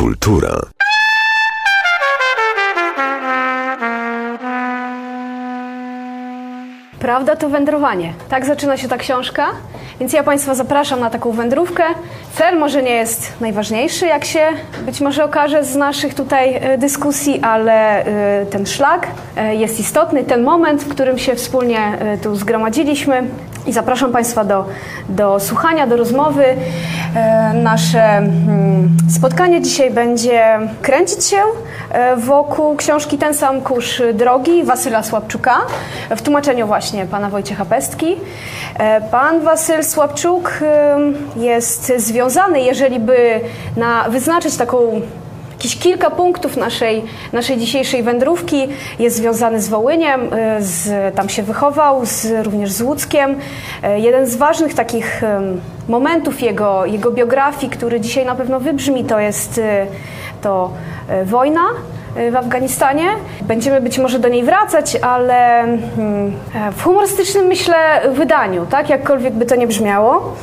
Kultura. Prawda to wędrowanie. Tak zaczyna się ta książka, więc ja Państwa zapraszam na taką wędrówkę. Cel może nie jest najważniejszy, jak się być może okaże z naszych tutaj e, dyskusji, ale e, ten szlak e, jest istotny, ten moment, w którym się wspólnie tu zgromadziliśmy. I zapraszam Państwa do, do słuchania, do rozmowy. Nasze mm, spotkanie dzisiaj będzie kręcić się wokół książki Ten sam kurz drogi Wasyla Słabczuka w tłumaczeniu właśnie pana Wojciecha Pestki. Pan Wasyl Słabczuk jest związany, jeżeli by na, wyznaczyć taką jakieś kilka punktów naszej, naszej dzisiejszej wędrówki. Jest związany z Wołyniem, z, tam się wychował, z, również z Łódzkiem. Jeden z ważnych takich momentów jego, jego biografii, który dzisiaj na pewno wybrzmi, to jest to wojna w Afganistanie. Będziemy być może do niej wracać, ale hmm, w humorystycznym, myślę, wydaniu, tak? Jakkolwiek by to nie brzmiało.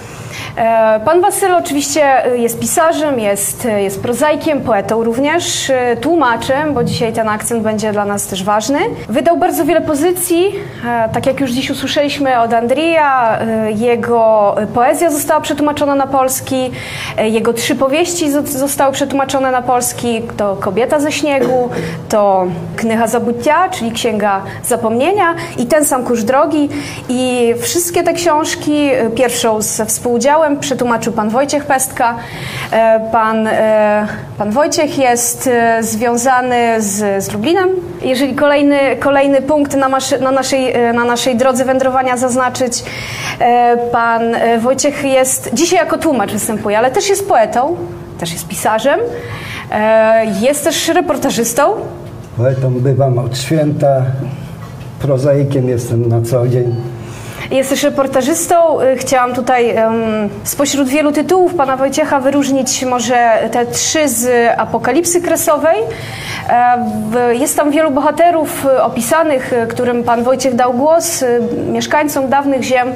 E, pan Wasyl oczywiście jest pisarzem, jest, jest prozaikiem, poetą również, e, tłumaczem, bo dzisiaj ten akcent będzie dla nas też ważny. Wydał bardzo wiele pozycji, e, tak jak już dziś usłyszeliśmy od Andrija, jego poezja została przetłumaczona na polski, jego trzy powieści zostały przetłumaczone na polski, to Kobieta ze śniegu, to Knycha Zabutia, czyli Księga Zapomnienia i Ten sam kurz drogi. I wszystkie te książki, pierwszą ze współudziałem przetłumaczył pan Wojciech Pestka. E, pan, e, pan Wojciech jest e, związany z, z Lublinem. Jeżeli kolejny, kolejny punkt na, maszy, na, naszej, na naszej drodze wędrowania zaznaczyć, pan Wojciech jest dzisiaj jako tłumacz występuje, ale też jest poetą, też jest pisarzem, jest też reportażystą. Poetą bywam od święta, prozaikiem jestem na co dzień. Jest też reportażystą. Y, chciałam tutaj um, spośród wielu tytułów pana Wojciecha wyróżnić może te trzy z Apokalipsy Kresowej. E, jest tam wielu bohaterów y, opisanych, y, którym pan Wojciech dał głos, mieszkańcom dawnych ziem,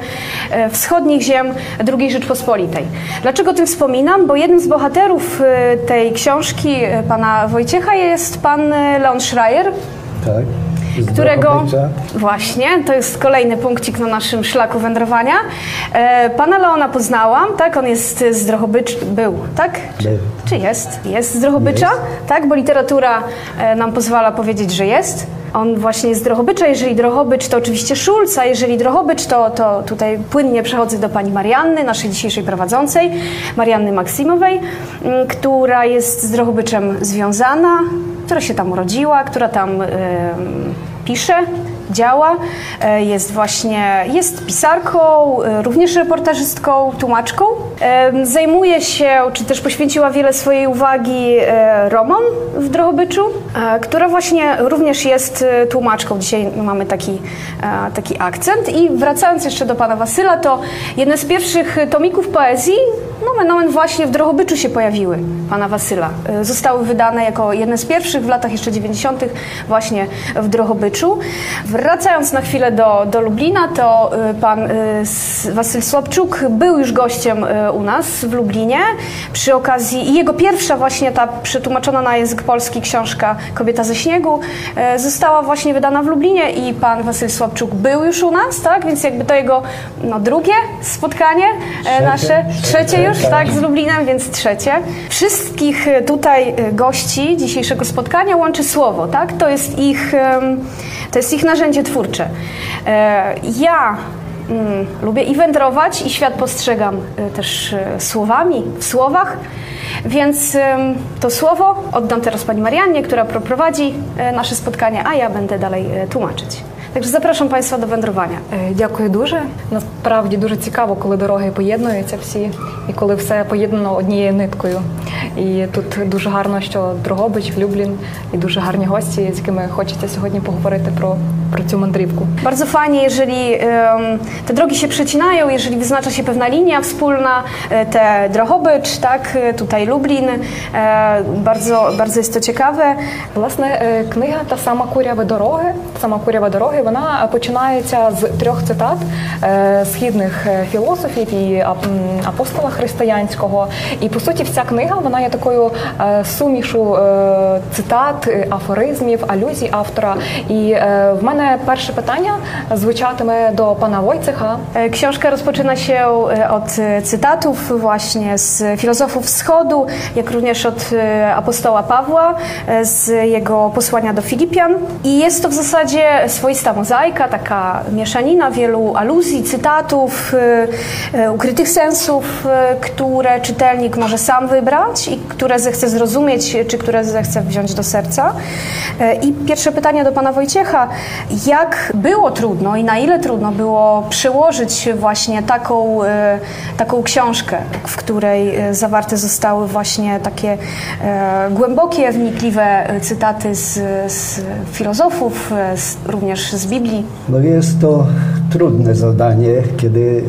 e, wschodnich ziem II Rzeczpospolitej. Dlaczego o tym wspominam? Bo jednym z bohaterów tej książki pana Wojciecha jest pan Leon Schreier. Tak którego właśnie, to jest kolejny punkcik na naszym szlaku wędrowania. E, pana Leona poznałam, tak? On jest z Drohobycz, był, tak? Był. Czy jest? Jest z Drohobycza, jest. tak? Bo literatura e, nam pozwala powiedzieć, że jest. On właśnie jest z Drohobycza. Jeżeli Drohobycz, to oczywiście Szulc, a jeżeli Drohobycz, to, to tutaj płynnie przechodzę do pani Marianny, naszej dzisiejszej prowadzącej, Marianny Maksimowej, która jest z Drohobyczem związana, która się tam urodziła, która tam pisze, działa. E, jest właśnie, jest pisarką, e, również reportażystką, tłumaczką. E, zajmuje się, czy też poświęciła wiele swojej uwagi Romom w Drohobyczu, która właśnie również jest tłumaczką. Dzisiaj mamy taki, taki akcent. I wracając jeszcze do pana Wasyla, to jedne z pierwszych tomików poezji nomen omen właśnie w Drohobyczu się pojawiły, pana Wasyla. Zostały wydane jako jedne z pierwszych w latach jeszcze 90. właśnie w Drohobyczu. Wracając na chwilę do, do Lublina, to y, pan y, Wasyl Słabczuk był już gościem y, u nas w Lublinie przy okazji i jego pierwsza właśnie ta przetłumaczona na język polski książka Kobieta ze śniegu została właśnie wydana w Lublinie i pan Wasyl Słabczuk był już u nas, tak? Więc jakby to jego no, drugie spotkanie trzecie, nasze, trzecie już, tak. tak, z Lublinem, więc trzecie. Wszystkich tutaj gości dzisiejszego spotkania łączy słowo, tak? To jest ich, to jest ich narzędzie twórcze. E, ja mm, lubię i wędrować, i świat postrzegam e, też e, słowami, w słowach. Więc to słowo oddam teraz pani Mariannie, która prowadzi nasze spotkanie, a ja będę dalej tłumaczyć. Także запрошую Państwa до вандрування. Дякую дуже. Насправді дуже цікаво, коли дороги поєднуються всі, і коли все поєднано однією ниткою. І тут дуже гарно, що Дрогобич, Люблін і дуже гарні гості, з якими хочеться сьогодні поговорити про про цю мандрівку. Bardzo fajnie, jeżeli te drogi się przecinają, jeżeli wyznacza się pewna linia wspólna, e, te Drohobycz, tak, e, tutaj Lublin, e, bardzo, bardzo jest to ciekawe. Власне, книга та сама курява дороги, сама курява дороги, вона починається з трьох цитат східних філософів і апостола християнського. І по суті, вся книга вона є такою сумішу цитат, афоризмів, алюзій автора. І в мене перше питання звучатиме до пана Войцеха. E, Książka rozpoczyna się e, od e, cytatów właśnie z filozofów wschodu, jak również od e, apostoła Pawła, e, z jego posłania do Filipian. I jest to w zasadzie swoista mozaika, taka mieszanina wielu aluzji, cytatów, e, e, ukrytych sensów, e, które czytelnik może sam wybrać i które zechce zrozumieć, czy które zechce wziąć do serca. E, I pierwsze pytanie do pana Wojciecha. Jak było trudno i na ile trudno było przełożyć właśnie taką, e, taką książkę, w której e, zawarte zostały właśnie takie e, głębokie, wnikliwe cytaty z, z filozofów, z, również z Biblii? No jest to trudne zadanie, kiedy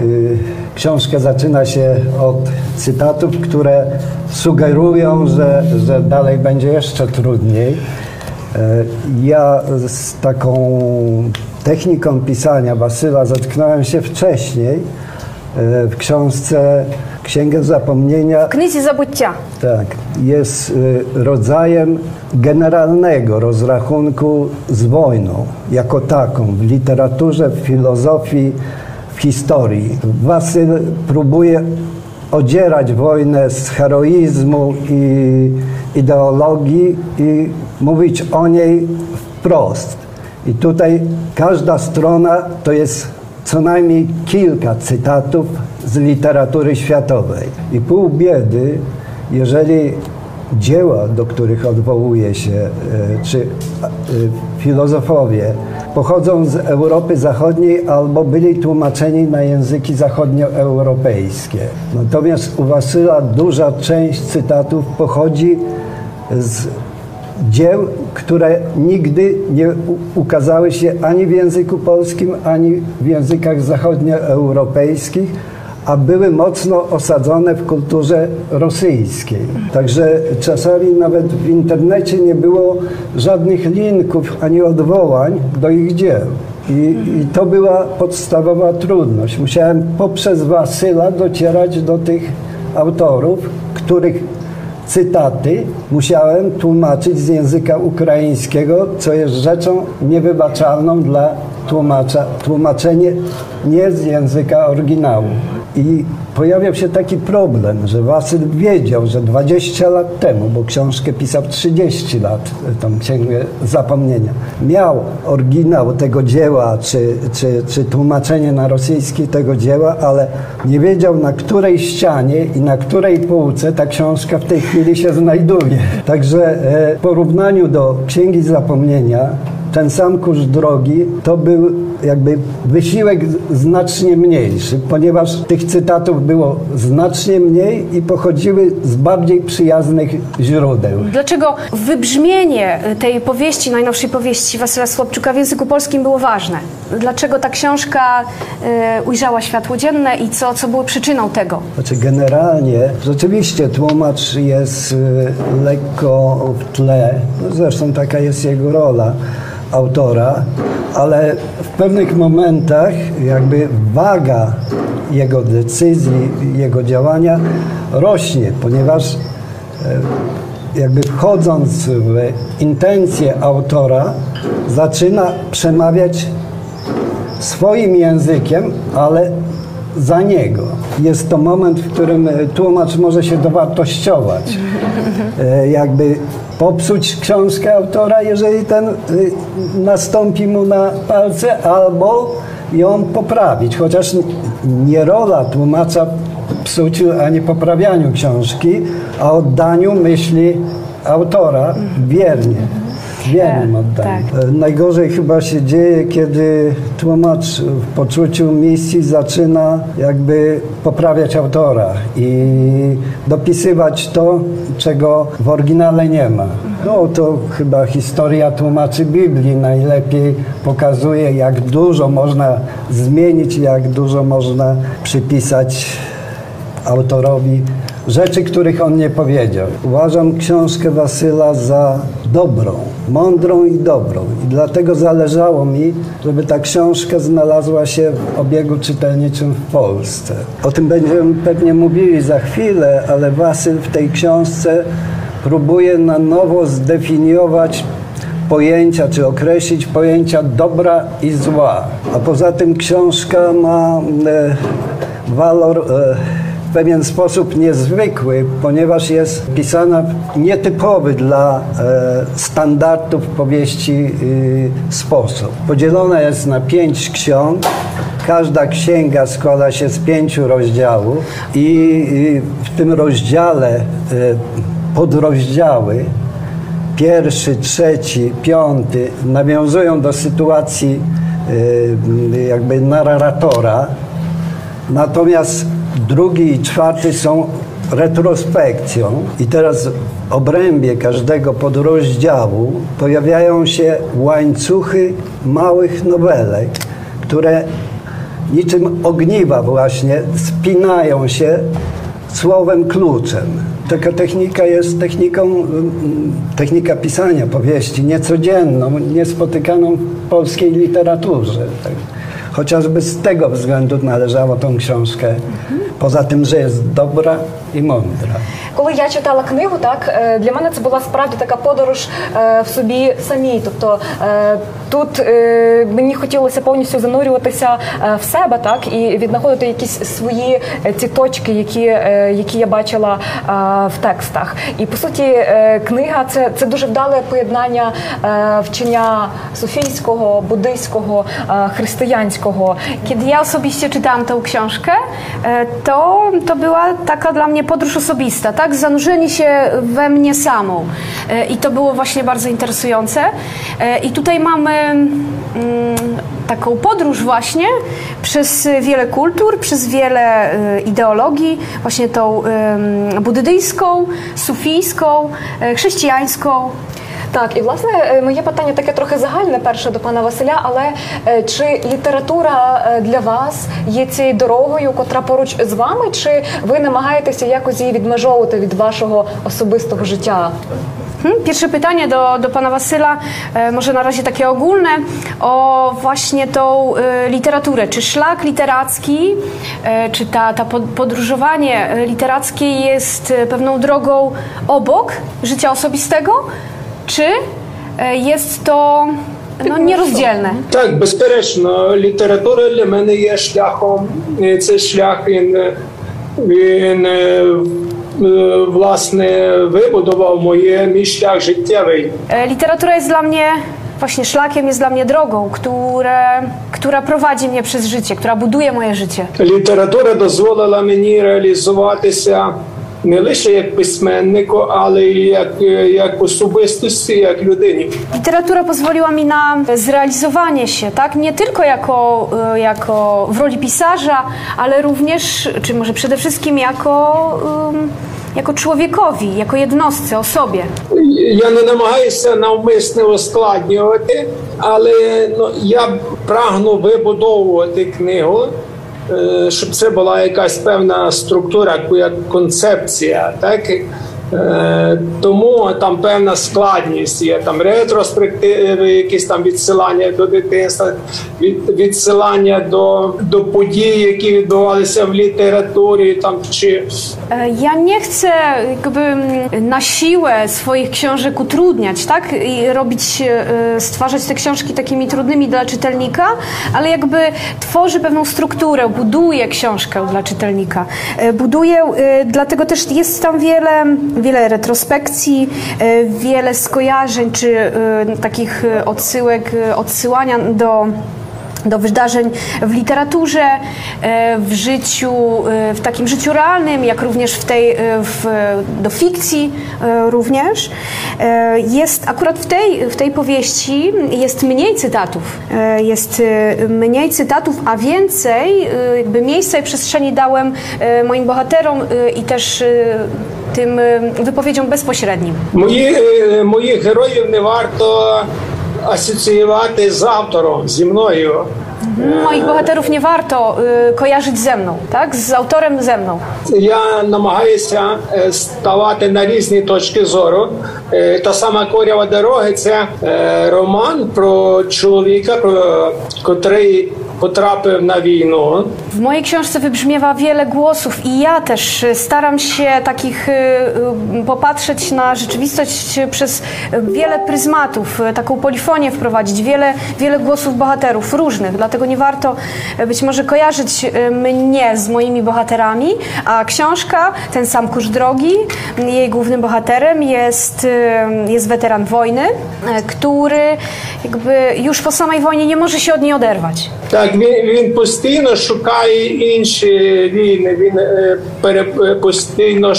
książka zaczyna się od cytatów, które sugerują, że, że dalej będzie jeszcze trudniej. E, Ja z taką techniką pisania Wasyla zetknąłem się wcześniej e, w książce Księgę Zapomnienia W Knizie Zabucia. tak, jest y, rodzajem generalnego rozrachunku z wojną jako taką w literaturze, w filozofii, w historii. Wasyl próbuje odzierać wojnę z heroizmu i ideologii i mówić o niej wprost. I tutaj każda strona to jest co najmniej kilka cytatów z literatury światowej. I pół biedy, jeżeli dzieła, do których odwołuje się, e, czy e, filozofowie, pochodzą z Europy Zachodniej albo byli tłumaczeni na języki zachodnioeuropejskie. Natomiast u Wasyla duża część cytatów pochodzi z dzieł, które nigdy nie ukazały się ani w języku polskim, ani w językach zachodnioeuropejskich, a były mocno osadzone w kulturze rosyjskiej. Także czasami nawet w internecie nie było żadnych linków ani odwołań do ich dzieł. I, I to była podstawowa trudność. Musiałem poprzez Wasyla docierać do tych autorów, których cytaty musiałem tłumaczyć z języka ukraińskiego, co jest rzeczą niewybaczalną dla tłumacza. Tłumaczenie nie z języka oryginału. I pojawiał się taki problem, że Wasyl wiedział, że 20 lat temu, bo książkę pisał 30 lat, tą księgę zapomnienia, miał oryginał tego dzieła, czy, czy, czy tłumaczenie na rosyjski tego dzieła, ale nie wiedział na której ścianie i na której półce ta książka w tej chwili się znajduje. Także e, w porównaniu do Księgi Zapomnienia ten sam kurz drogi to był jakby wysiłek znacznie mniejszy, ponieważ tych cytatów było znacznie mniej i pochodziły z bardziej przyjaznych źródeł. Dlaczego wybrzmienie tej powieści, najnowszej powieści Wasyla Słopczuka w języku polskim było ważne? Dlaczego ta książka e, ujrzała światło dzienne i co, co było przyczyną tego? Znaczy generalnie rzeczywiście tłumacz jest y, lekko w tle, no zresztą taka jest jego rola autora, ale w pewnych momentach jakby waga jego decyzji, jego działania rośnie, ponieważ e, jakby wchodząc w intencje autora zaczyna przemawiać swoim językiem, ale za niego. Jest to moment, w którym e, tłumacz może się dowartościować. E, Jakby popsuć książkę autora, jeżeli ten y, nastąpi mu na palce, albo ją poprawić. Chociaż nie rola tłumacza psuciu ani poprawianiu książki, a oddaniu myśli autora wiernie. Wiem E, o tym. tak. E, Najgorzej chyba się dzieje, kiedy tłumacz w poczuciu misji zaczyna jakby poprawiać autora i dopisywać to, czego w oryginale nie ma. No to chyba historia tłumaczy Biblii najlepiej pokazuje, jak dużo można zmienić, jak dużo można przypisać autorowi rzeczy, których on nie powiedział. Uważam książkę Wasyla za dobrą, mądrą i dobrą. I dlatego zależało mi, żeby ta książka znalazła się w obiegu czytelniczym w Polsce. O tym będziemy pewnie mówili za chwilę, ale Wasyl w tej książce próbuje na nowo zdefiniować pojęcia, czy określić pojęcia dobra i zła. A poza tym książka ma e, walor e, w pewien sposób niezwykły, ponieważ jest pisana nietypowy dla e, standardów powieści y, sposób. Podzielona jest na pięć ksiąg. Każda księga składa się z pięciu rozdziałów i y, w tym rozdziale y, podrozdziały pierwszy, trzeci, piąty nawiązują do sytuacji y, jakby narratora, natomiast drugi i czwarty są retrospekcją i teraz w obrębie każdego podrozdziału pojawiają się łańcuchy małych nowelek, które niczym ogniwa właśnie spinają się słowem kluczem. Taka technika jest techniką, mm, technika pisania powieści niecodzienną, niespotykaną w polskiej literaturze. Chociażby z tego względu należało tą książkę, poza tym, że jest dobra i mądra. Коли я читала книгу, так е, для мене це була справді така подорож е, в собі самій. Тобто е, тут е, мені хотілося повністю занурюватися е, в себе, так і віднаходити якісь свої ці точки, які, е, які я бачила е, в текстах. І по суті, е, книга це, це дуже вдале поєднання е, вчення софійського, буддийського, е, християнського. Kiedy ja osobiście czytałam tę książkę, e, to, to była taka dla mnie podróż osobista, tak? Zanurzenie się we mnie samą. E, I to było właśnie bardzo interesujące. E, I tutaj mamy mm, taką podróż właśnie przez wiele kultur, przez wiele e, ideologii, właśnie tą buddyjską, sufijską, chrześcijańską. Так, і власне е, моє питання таке трохи загальне перше до пана Василя, але е, чи література е, для вас є цією дорогою, котра поруч з вами, чи ви намагаєтеся якось її відмежовувати від вашого особистого життя? Pierwsze pytanie do, do pana Wasyla, może na razie takie ogólne, o właśnie tą literaturę. Czy szlak literacki, e, czy ta, ta podróżowanie e, literackie jest e, pewną drogą obok życia osobistego, czy e, jest to no, nierozdzielne? Так, безперечно, література для мене є шляхом. І Цей шлях він, е, він е, е, власне вибудував моє мій шлях життєвий. E, Literatura jest dla mnie właśnie szlakiem, jest dla mnie drogą, które, która prowadzi mnie przez życie, która buduje moje życie. Література дозволила мені реалізуватися не лише як письменнику, але й як, е, як особистості, як людині. Literatura pozwoliła mi na zrealizowanie się, tak? Nie tylko jako, y, jako w roli pisarza, ale również, czy może przede wszystkim jako, ym, jako człowiekowi, jako jednostce, osobie. Я не намагаюся навмисне ускладнювати, але ну, я прагну вибудовувати книгу, е, Щоб це була якась певна структура, як концепція. Так? Е, Тому там певна складність є там ретроспективи, якісь там відсилання до дитинства, від, відсилання до, до подій, які відбувалися в літературі, там чи E, Ja nie chcę jakby mm, na siłę swoich książek utrudniać, tak? I robić, e, stwarzać te książki takimi trudnymi dla czytelnika, ale jakby tworzy pewną strukturę, buduje książkę dla czytelnika. E, Buduje, e, dlatego też jest tam wiele, wiele retrospekcji, e, wiele skojarzeń, czy e, takich e, odsyłek, odsyłania do do wydarzeń w literaturze, e, w życiu, e, w takim życiu realnym, jak również w tej, e, w, do fikcji również. Jest, akurat w tej, w tej powieści jest mniej cytatów. Jest mniej cytatów, a więcej jakby miejsca i przestrzeni dałem moim bohaterom i też tym wypowiedziom bezpośrednim. Moje, moich herojów nie warto асоціювати з автором, зі мною. Moich bohaterów nie warto y, kojarzyć ze mną, tak? Z autorem ze mną. Я намагаюся е, ставати на різні точки зору. Е, Та сама корява дороги це е, роман про чоловіка, про котрий potrapив na wino. W mojej książce wybrzmiewa wiele głosów i ja też y, staram się takich y, y, popatrzeć na rzeczywistość przez wiele pryzmatów, taką polifonię wprowadzić, wiele, wiele głosów bohaterów różnych, dlatego nie warto być może kojarzyć mnie z moimi bohaterami, a książka, ten sam kurz drogi, jej głównym bohaterem jest, jest weteran wojny, który jakby już po samej wojnie nie może się od niej oderwać. Так, він він постійно шукає інші війни. Він е, пере, постійно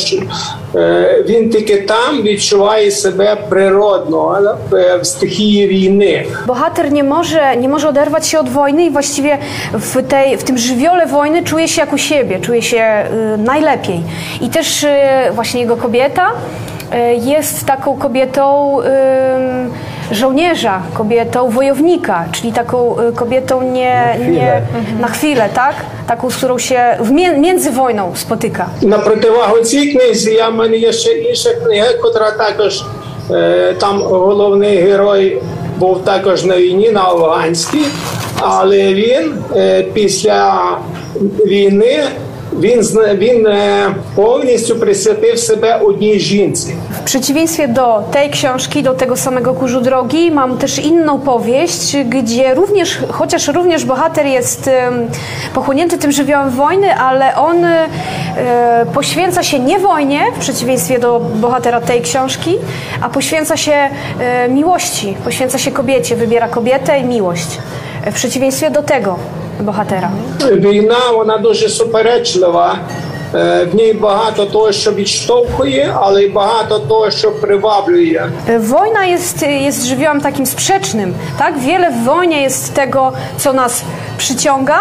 е, він тільки там відчуває себе природно е, w стихії wojny. Bohater nie może, nie może oderwać się od wojny i właściwie w, tej, w tym żywiole wojny czuje się jak u siebie, czuje się y, najlepiej. I też y, właśnie jego kobieta y, jest taką kobietą żołnierza, kobietą wojownika, czyli taką kobietą nie na chwilę, nie, na chwilę tak? Taką, z którą się w, między wojną spotyka. Na противагу цій книзі я в мене є ще інша книга, котра також там головний герой був також на війні на Афганській, але він після війни Він він повністю присвятив себе одній жінці. przeciwieństwie do tej książki, do tego samego kurzu drogi, mam też inną powieść, gdzie również, chociaż również bohater jest pochłonięty tym żywiołem wojny, ale on e, poświęca się nie wojnie, w przeciwieństwie do bohatera tej książki, a poświęca się e, miłości, poświęca się kobiecie, wybiera kobietę i miłość. W przeciwieństwie do tego bohatera. Wojna, ona dość supereczliwa. В ній багато того, що відштовхує, ale й багато того, що приваблює. Wojna jest, jest żywiołem takim sprzecznym, tak? Wiele w wojnie jest tego, co nas przyciąga,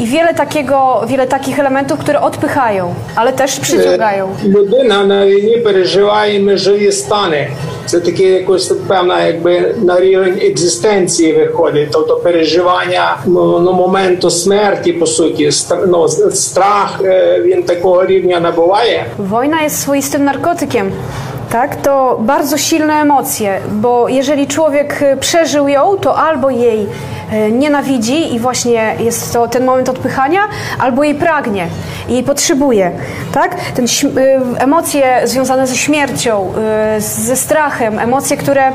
i wiele, takiego, wiele takich elementów, które odpychają, ale też przyciągają. Людина на війні переживає межові стани. Це таке якось певна, якби на рівень екзистенції виходить, тобто переживання ну, моменту смерті, по суті, ну, страх він такого рівня набуває. Wojna jest swoistym narkotykiem. Tak, to bardzo silne emocje, bo jeżeli człowiek przeżył ją, to albo jej E, nienawidzi i właśnie jest to ten moment odpychania, albo jej pragnie, jej potrzebuje. Tak? Ten, e, emocje związane ze śmiercią, e, ze strachem, emocje, które,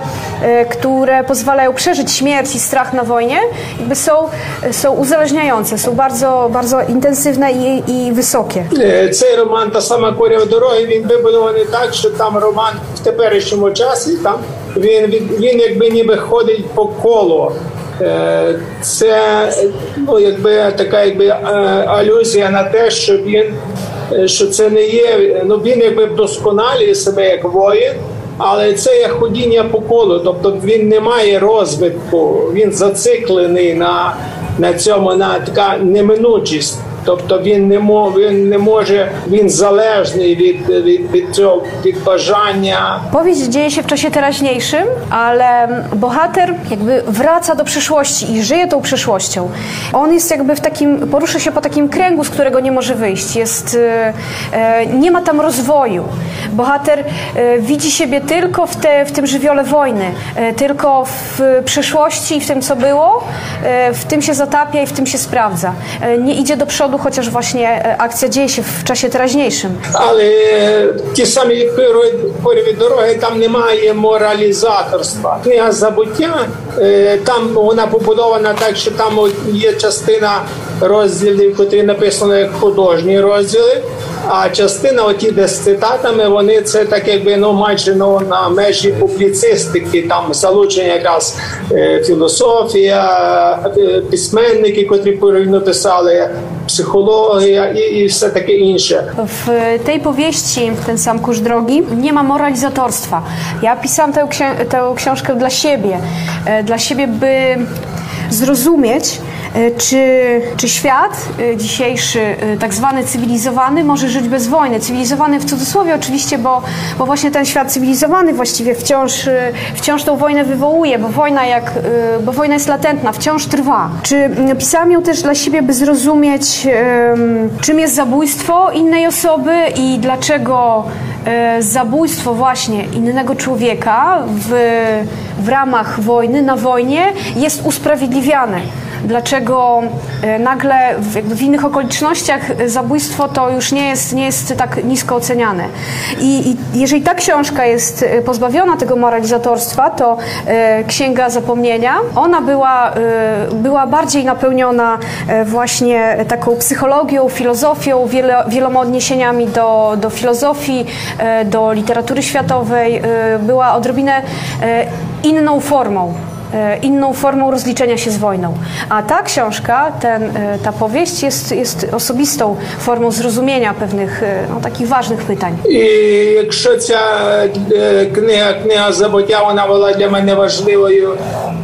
które pozwalają przeżyć śmierć i strach na wojnie, jakby są, są uzależniające, są bardzo, bardzo intensywne i, i wysokie. Цей роман та сама коря дороги він вибудований так, що там роман в теперішньому часі там він він якби ніби ходить по колу. Е, це ну, якби така якби е, алюзія на те, що він е, що це не є. Ну він якби вдосконалює себе як воїн, але це є ходіння по колу. Тобто він не має розвитку, він зациклений на, на цьому, на така неминучість. Тобто він не мож, він не може, він залежний від, від, від цього від bажania. Powieść dzieje się w czasie teraźniejszym, ale bohater jakby wraca do przeszłości i żyje tą przeszłością. On jest jakby w takim, porusza się po takim kręgu, z którego nie może wyjść. Jest, e, nie ma tam rozwoju. Bohater e, widzi siebie tylko w, te, w tym żywiole wojny, e, tylko w przeszłości i w tym, co było, w tym się zatapia i w tym się sprawdza. Nie idzie do przodu chociaż właśnie akcja dzieje się w czasie teraźniejszym. Але ті самі коріві дороги там немає моралізаторства. Книга забуття там вона побудована так, що там є частина розділів, котрі написано як художні розділи. А частина, оті, де з цитатами, вони це так якби ну майже ну, на межі публіцистики, там залучення якраз е, філософія, е, письменники, котрі порівну писали, psychologia i, i все таке інше. W tej powieści, ten sam kurz drogi, nie ma moralizatorstwa. Ja pisałam tę, księ- siebie, e, dla siebie, by zrozumieć, e, czy, czy świat e, dzisiejszy, e, tak zwany cywilizowany, może żyć bez wojny. Cywilizowany w cudzysłowie oczywiście, bo, bo właśnie ten świat cywilizowany właściwie wciąż, e, wciąż tą wojnę wywołuje, bo wojna, jak, e, bo wojna jest latentna, wciąż trwa. Czy pisałam ją też dla siebie, by zrozumieć, czym jest zabójstwo innej osoby i dlaczego e, zabójstwo właśnie innego człowieka w, w ramach wojny, na wojnie jest usprawiedliwiane. Dlaczego e, nagle w, w innych okolicznościach e, zabójstwo to już nie jest, nie jest tak nisko oceniane. I, I jeżeli ta książka jest e, pozbawiona tego moralizatorstwa, to Księga Zapomnienia, ona była, była bardziej napełniona właśnie taką psychologią, filozofią, wiele, wieloma odniesieniami do, do filozofii, do literatury światowej. Była odrobinę inną formą inną formą rozliczenia się z wojną. A ta książka, ten, e, ta powieść jest, jest osobistą formą zrozumienia pewnych e, no, takich ważnych pytań. І якщо ця книга, книга забуття, вона була для мене важливою,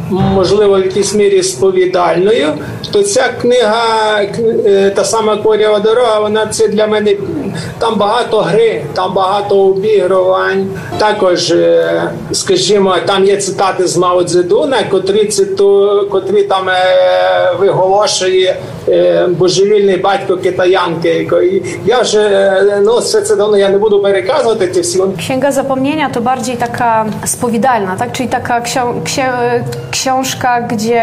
можливо, в якійсь мірі сповідальною, то ця книга, кни- та сама Корява дорога, вона це для мене там багато гри, там багато обігрувань. Також, е, скажімо, там є цитати з Мао Цзедуна, котрі циту, котрі там е, виголошує е, божевільний батько китаянки. І Я вже е, ну все це давно я не буду переказувати ці всі. Księga Zapomnienia to bardziej taka spowidalna, tak? czyli taka ksią- księ- książka, gdzie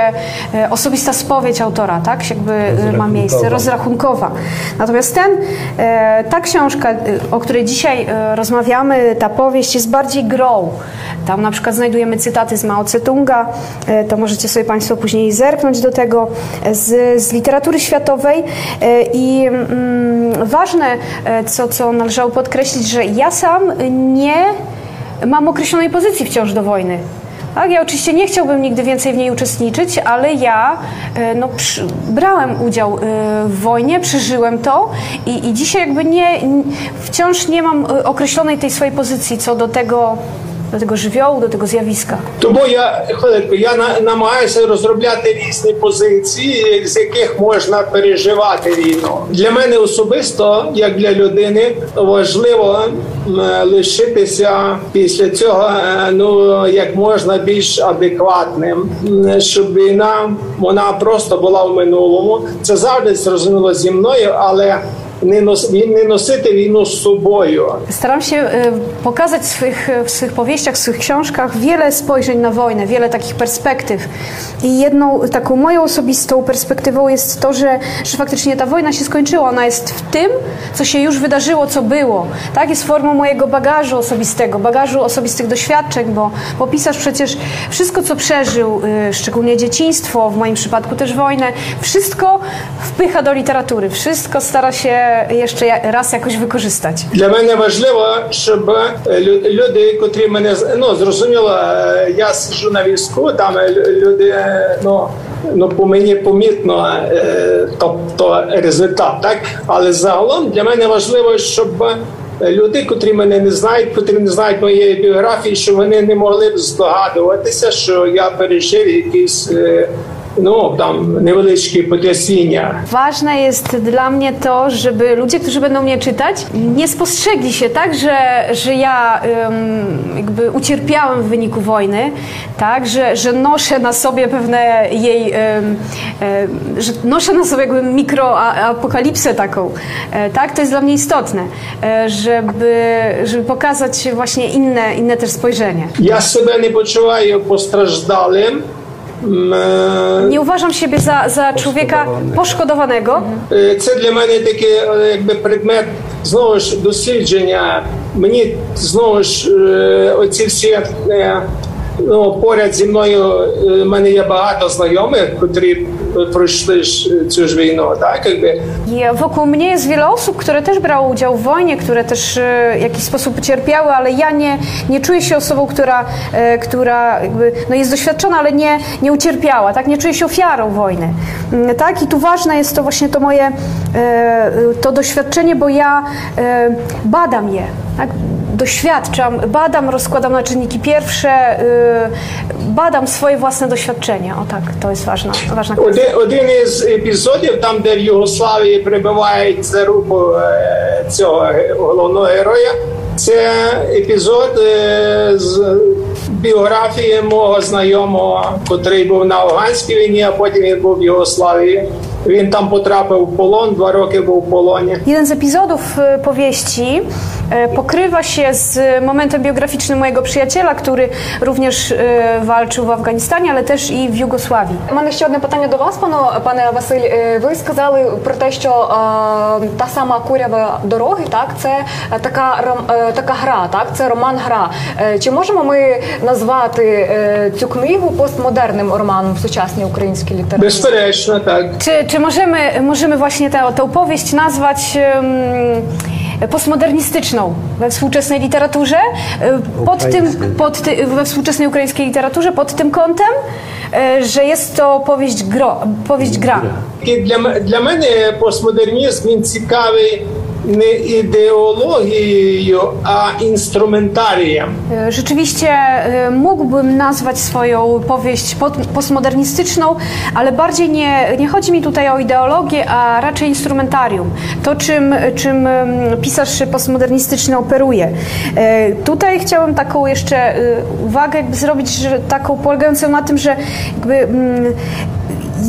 e, osobista spowiedź autora tak? jakby e, ma miejsce, rozrachunkowa. Natomiast ten, e, ta książka, e, o której dzisiaj e, rozmawiamy, ta powieść jest bardziej grą. Tam na przykład znajdujemy cytaty z Mao Tse-tunga, e, to możecie sobie Państwo później zerknąć do tego, z, z literatury światowej i mm, ważne, co, co należało podkreślić, że ja sam nie mam określonej pozycji wciąż do wojny. Tak, ja oczywiście nie chciałbym nigdy więcej w niej uczestniczyć, ale ja e, no, przy, brałem udział e, w wojnie, przeżyłem to i, i dzisiaj jakby nie, wciąż nie mam e, określonej tej swojej pozycji co do tego, do tego żywiołu, do tego zjawiska. Тому я хвилинку, я на, намагаюся розробляти різні позиції, з яких можна переживати війну. Для мене особисто, як для людини, важливо лишитися після цього ну як можна більш адекватним, щоб війна вона просто була в минулому. Це завжди зрозуміло зі мною, але nie, nos, wino z sobą. Staram się y, pokazać w swych, w powieściach, w swych książkach wiele spojrzeń na wojnę, wiele takich perspektyw. I jedną taką moją osobistą perspektywą jest to, że, że faktycznie ta wojna się skończyła. Ona jest w tym, co się już wydarzyło, co było. Tak jest formą mojego bagażu osobistego, bagażu osobistych doświadczeń, bo, bo pisarz przecież wszystko, co przeżył, y, szczególnie dzieciństwo, w moim przypadku też wojnę, wszystko wpycha do literatury, wszystko stara się ja- raz jakoś wykorzystać. Для мене важливо, щоб е, люди, котрі мене ну зрозуміло, е, я сиджу на візку, там е, люди ну. Ну, по мені помітно, тобто результат, так але загалом для мене важливо, щоб люди, котрі мене не знають, котрі не знають моєї біографії, щоб вони не могли б здогадуватися, що я пережив якісь no, tam niewelyczkie potrясenia. Ważne jest dla mnie to, żeby ludzie, którzy będą mnie czytać, nie spostrzegli się tak, że, że ja jakby ucierpiałem w wyniku wojny, tak, że, że noszę na sobie pewne jej, że noszę na sobie jakby mikroapokalipsę taką, e, tak, to jest dla mnie istotne, e, żeby, żeby pokazać właśnie inne, inne też spojrzenie. Ja sobie nie poczułem postrażdalym, М, е, Nie uważam siebie za, za człowieka poszkodowanego, Е, Це для мене такий е, якби предмет знову ж дослідження. Мені знову ж е, оці всі е, ну, поряд зі мною е, в мене є багато знайомих, котрі пройшли ж цю ж війну. Так, якби. I wokół mnie jest wiele osób, które też brały udział w wojnie, które też e, w jakiś sposób cierpiały, ale ja nie, nie czuję się osobą, która, e, która jakby, no jest doświadczona, ale nie, nie ucierpiała, tak? Nie czuję się ofiarą wojny. Mm, Tak? I tu ważne jest to właśnie to moje e, to doświadczenie, bo ja e, badam je, tak? Doświadczam, badam, rozkładam na czynniki pierwsze, e, badam swoje własne doświadczenia. O tak, to jest ważna, ważna kwestia. Один, один із епізодів, там, де в Югославії прибивають за руку е, цього ге- головного героя, це епізод е, з біографії мого знайомого, котрий був на афганській війні, а потім він був в Югославії. Він там потрапив в полон, два роки був в полоні. Jeden z epizodów e, powieści e, pokrywa się z momentem biograficznym mojego przyjaciela, który również e, walczył w Afganistanie, ale też i w Jugosławii. У мене ще одне питання до вас, пане, пане Василь. Е, Ви сказали про те, що е, та сама курява дороги, так, це е, така ром- е, така гра, так, це роман-гра. Е, Чи можемо ми назвати е, цю книгу постмодерним романом в сучасній українській літературі? Безперечно, так. Czy, czy możemy, możemy właśnie tę, tę opowieść nazwać em, E, postmodernistyczną we współczesnej literaturze, e, pod tym, pod ty, we współczesnej ukraińskiej literaturze pod tym kątem, e, że jest to powieść, gro, powieść gra. Dla, dla mnie postmodernizm jest ciekawy nie ideologią, a instrumentarium. Rzeczywiście yy, mógłbym nazwać swoją powieść postmodernistyczną, ale bardziej nie, nie chodzi mi tutaj o ideologię, a raczej instrumentarium. To, czym, czym mm, pisarz postmodernistyczny operuje. Yy, tutaj chciałam taką jeszcze yy, uwagę jakby zrobić, że taką polegającą na tym, że jakby mm,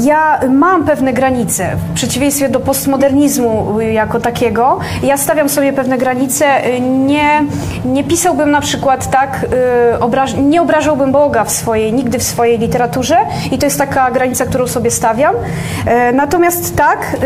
ja mam pewne granice, w przeciwieństwie do postmodernizmu y, jako takiego. Ja stawiam sobie pewne granice. y, Nie, nie pisałbym na przykład tak, y, obraż, nie obrażałbym Boga w swojej, nigdy w swojej literaturze i to jest taka granica, którą sobie stawiam. E, Natomiast tak,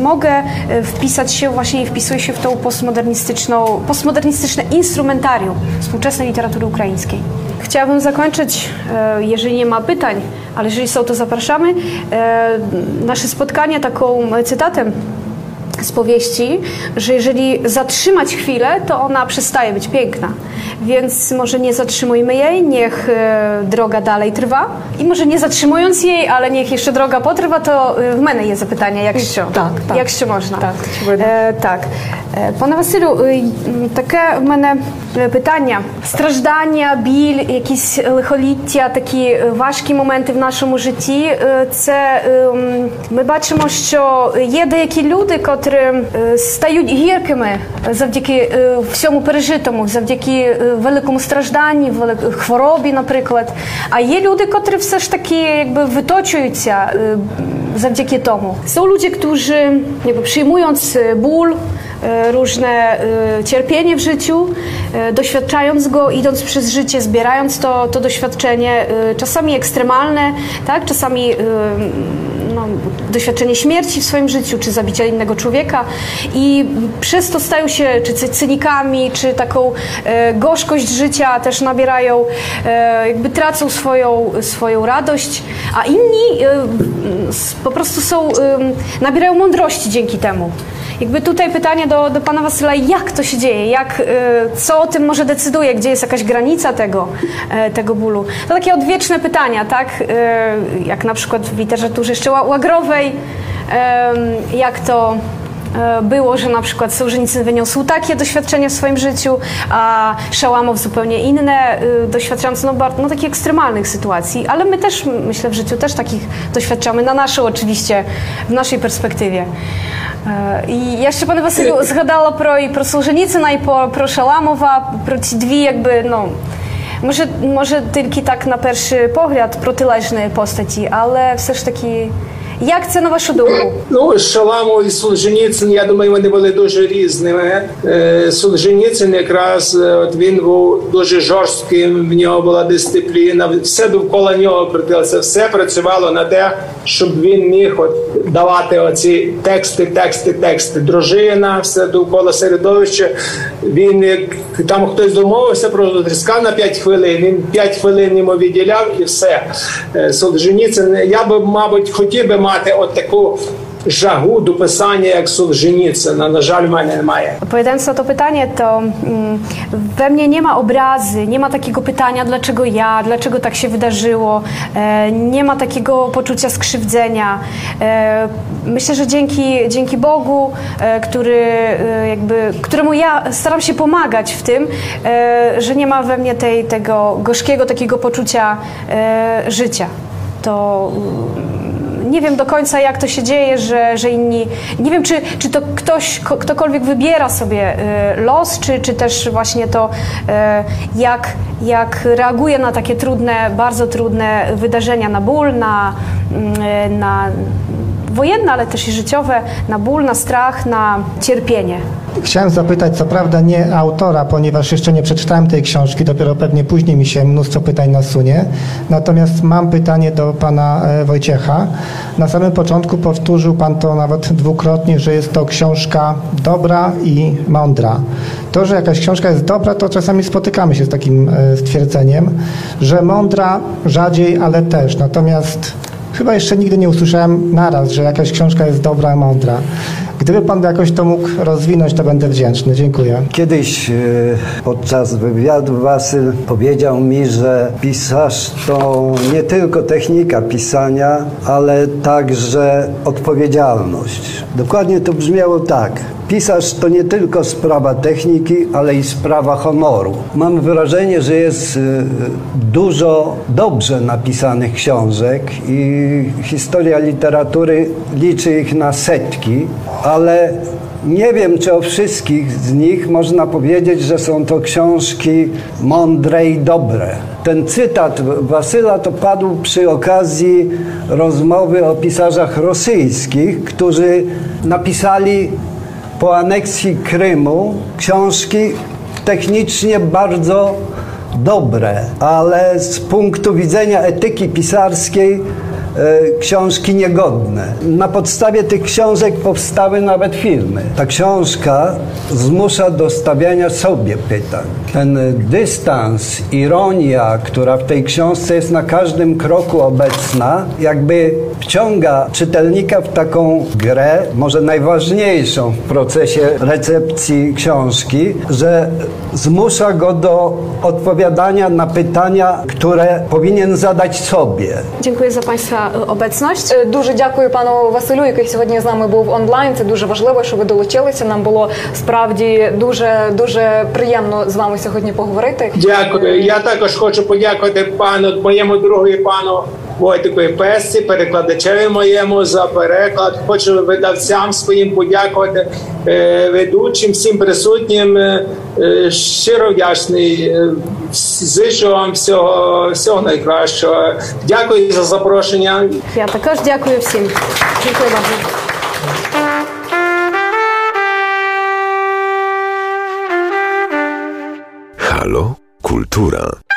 mogę y, wpisać się, właśnie wpisuję się w tą postmodernistyczną, postmodernistyczne instrumentarium współczesnej literatury ukraińskiej. Chciałabym zakończyć, e, jeżeli nie ma pytań, ale jeżeli są, to zapraszamy. E, nasze spotkanie taką cytatem z powieści, że jeżeli zatrzymać chwilę, to ona przestaje być piękna. Więc może nie zatrzymujmy jej, niech e, droga dalej trwa. I może nie zatrzymując jej, ale niech jeszcze droga potrwa, to e, w mene jest zapytanie, jak się, tak, tak, tak. jak się można. Tak, e, tak. E, Pana Wasylu, e, takie w mene... питання. Страждання, біль, якісь лихоліття, такі е, важкі моменти в нашому житті. е, Це е, ми бачимо, що є деякі люди, котрі е, стають гіркими завдяки е, всьому пережитому, завдяки е, великому стражданні, хворобі, наприклад. А є люди, котрі все ж таки якби виточуються е, завдяки тому. Są ludzie, którzy jakby przyjmując ból, różne e, cierpienie w życiu, e, doświadczając go, idąc przez życie, zbierając to, to doświadczenie, e, czasami ekstremalne, tak? czasami e, no, doświadczenie śmierci w swoim życiu, czy zabicia innego człowieka i przez to stają się czy cy- cynikami, czy taką e, gorzkość życia też nabierają, e, jakby tracą swoją, swoją radość, a inni e, po prostu są, e, nabierają mądrości dzięki temu. Jakby tutaj pytanie do, do pana Wasyla, jak to się dzieje, jak, e, co o tym może decyduje, gdzie jest jakaś granica tego, e, tego bólu. To takie odwieczne pytania, tak? E, Jak na przykład w literaturze jeszcze ła- łagrowej, jak to było, że na przykład Sołżenicyn wyniósł takie doświadczenia w swoim życiu, a Szałamow zupełnie inne, y, doświadczając no, bar- no, takich ekstremalnych sytuacji, ale my też, m, myślę, w życiu też takich doświadczamy, na naszą oczywiście, в нашій перспективі. Е, І я ще, пане Василю, згадала про і про Солженіцина, і про, про Шаламова, про ці дві, якби, ну, може, може, тільки так на перший погляд протилежні постаті, але все ж таки, як це на вашу думку? Ну, Шаламов і Солженіцин, я думаю, вони були дуже різними. Е, Солженіцин якраз е, от він був дуже жорстким, в нього була дисципліна, все довкола нього крутилося, все працювало на те, щоб він міг от давати оці тексти, тексти, тексти. Дружина, все довкола середовища. Він там хтось домовився про тріска на 5 хвилин. Він 5 хвилин йому відділяв і все. Е, Солженіцин, я би, мабуть, хотів би мати от таку жагу до писання, як Солженіцина. На жаль, в мене немає. Odpowiadając na to pytanie, to mm, we mnie nie ma obrazy, nie ma takiego pytania, dlaczego ja, dlaczego tak się wydarzyło, e, nie ma takiego poczucia skrzywdzenia. E, myślę, że dzięki, dzięki Bogu, e, który, e, jakby, któremu ja staram się pomagać w tym, e, że nie ma we mnie tej, tego gorzkiego takiego poczucia e, życia. To mm, nie wiem do końca, jak to się dzieje, że, że inni. Nie wiem, czy, czy to ktoś, ko- ktokolwiek wybiera sobie y, los, czy, czy też właśnie to, y, jak, jak reaguje na takie trudne, bardzo trudne wydarzenia, na ból, na, y, na wojenne, ale też i życiowe, na ból, na strach, na cierpienie. Chciałem zapytać, co prawda nie autora, ponieważ jeszcze nie przeczytałem tej książki, dopiero pewnie później mi się mnóstwo pytań nasunie. Natomiast mam pytanie do pana e, Wojciecha. Na samym początku powtórzył pan to nawet dwukrotnie, że jest to książka dobra i mądra. To, że jakaś książka jest dobra, to czasami spotykamy się z takim e, stwierdzeniem, że mądra rzadziej, ale też. Natomiast chyba jeszcze nigdy nie usłyszałem naraz, że jakaś książka jest dobra, mądra. Gdyby pan jakoś to mógł rozwinąć, to będę wdzięczny. Dziękuję. Kiedyś e, podczas wywiadu Wasyl powiedział mi, że pisarz to nie tylko technika pisania, ale także odpowiedzialność. Dokładnie to brzmiało tak. Pisarz to nie tylko sprawa techniki, ale i sprawa honoru. Mam wrażenie, że jest e, dużo dobrze napisanych książek i historia literatury liczy ich na setki, ale nie wiem, czy o wszystkich z nich można powiedzieć, że są to książki mądre i dobre. Ten cytat Wasyla to padł przy okazji rozmowy o pisarzach rosyjskich, którzy napisali po aneksji Krymu książki technicznie bardzo dobre, ale z punktu widzenia etyki pisarskiej książki niegodne. Na podstawie tych książek powstały nawet filmy. Ta książka zmusza do stawiania sobie pytań. Ten dystans, ironia, która w tej książce jest na każdym kroku obecna, jakby wciąga czytelnika w taką grę, może najważniejszą w procesie recepcji książki, że zmusza go do odpowiadania na pytania, które powinien zadać sobie. Dziękuję za Państwa y, obecność. Е, Дуже дякую пану Василю, який сьогодні з нами був онлайн. Це дуже важливо, що ви долучилися. Нам було справді дуже дуже приємно з вами сьогодні поговорити. Дякую. Я також хочу подякувати пану моєму другу і пану Войтику Песці, перекладачеві моєму за переклад. Хочу видавцям своїм подякувати е, ведучим, всім присутнім. Е, е, щиро вдячний. Зичу вам всього, всього найкращого. Дякую за запрошення. Ja також дякую всім. Dziękuję bardzo. Halo? Kultura.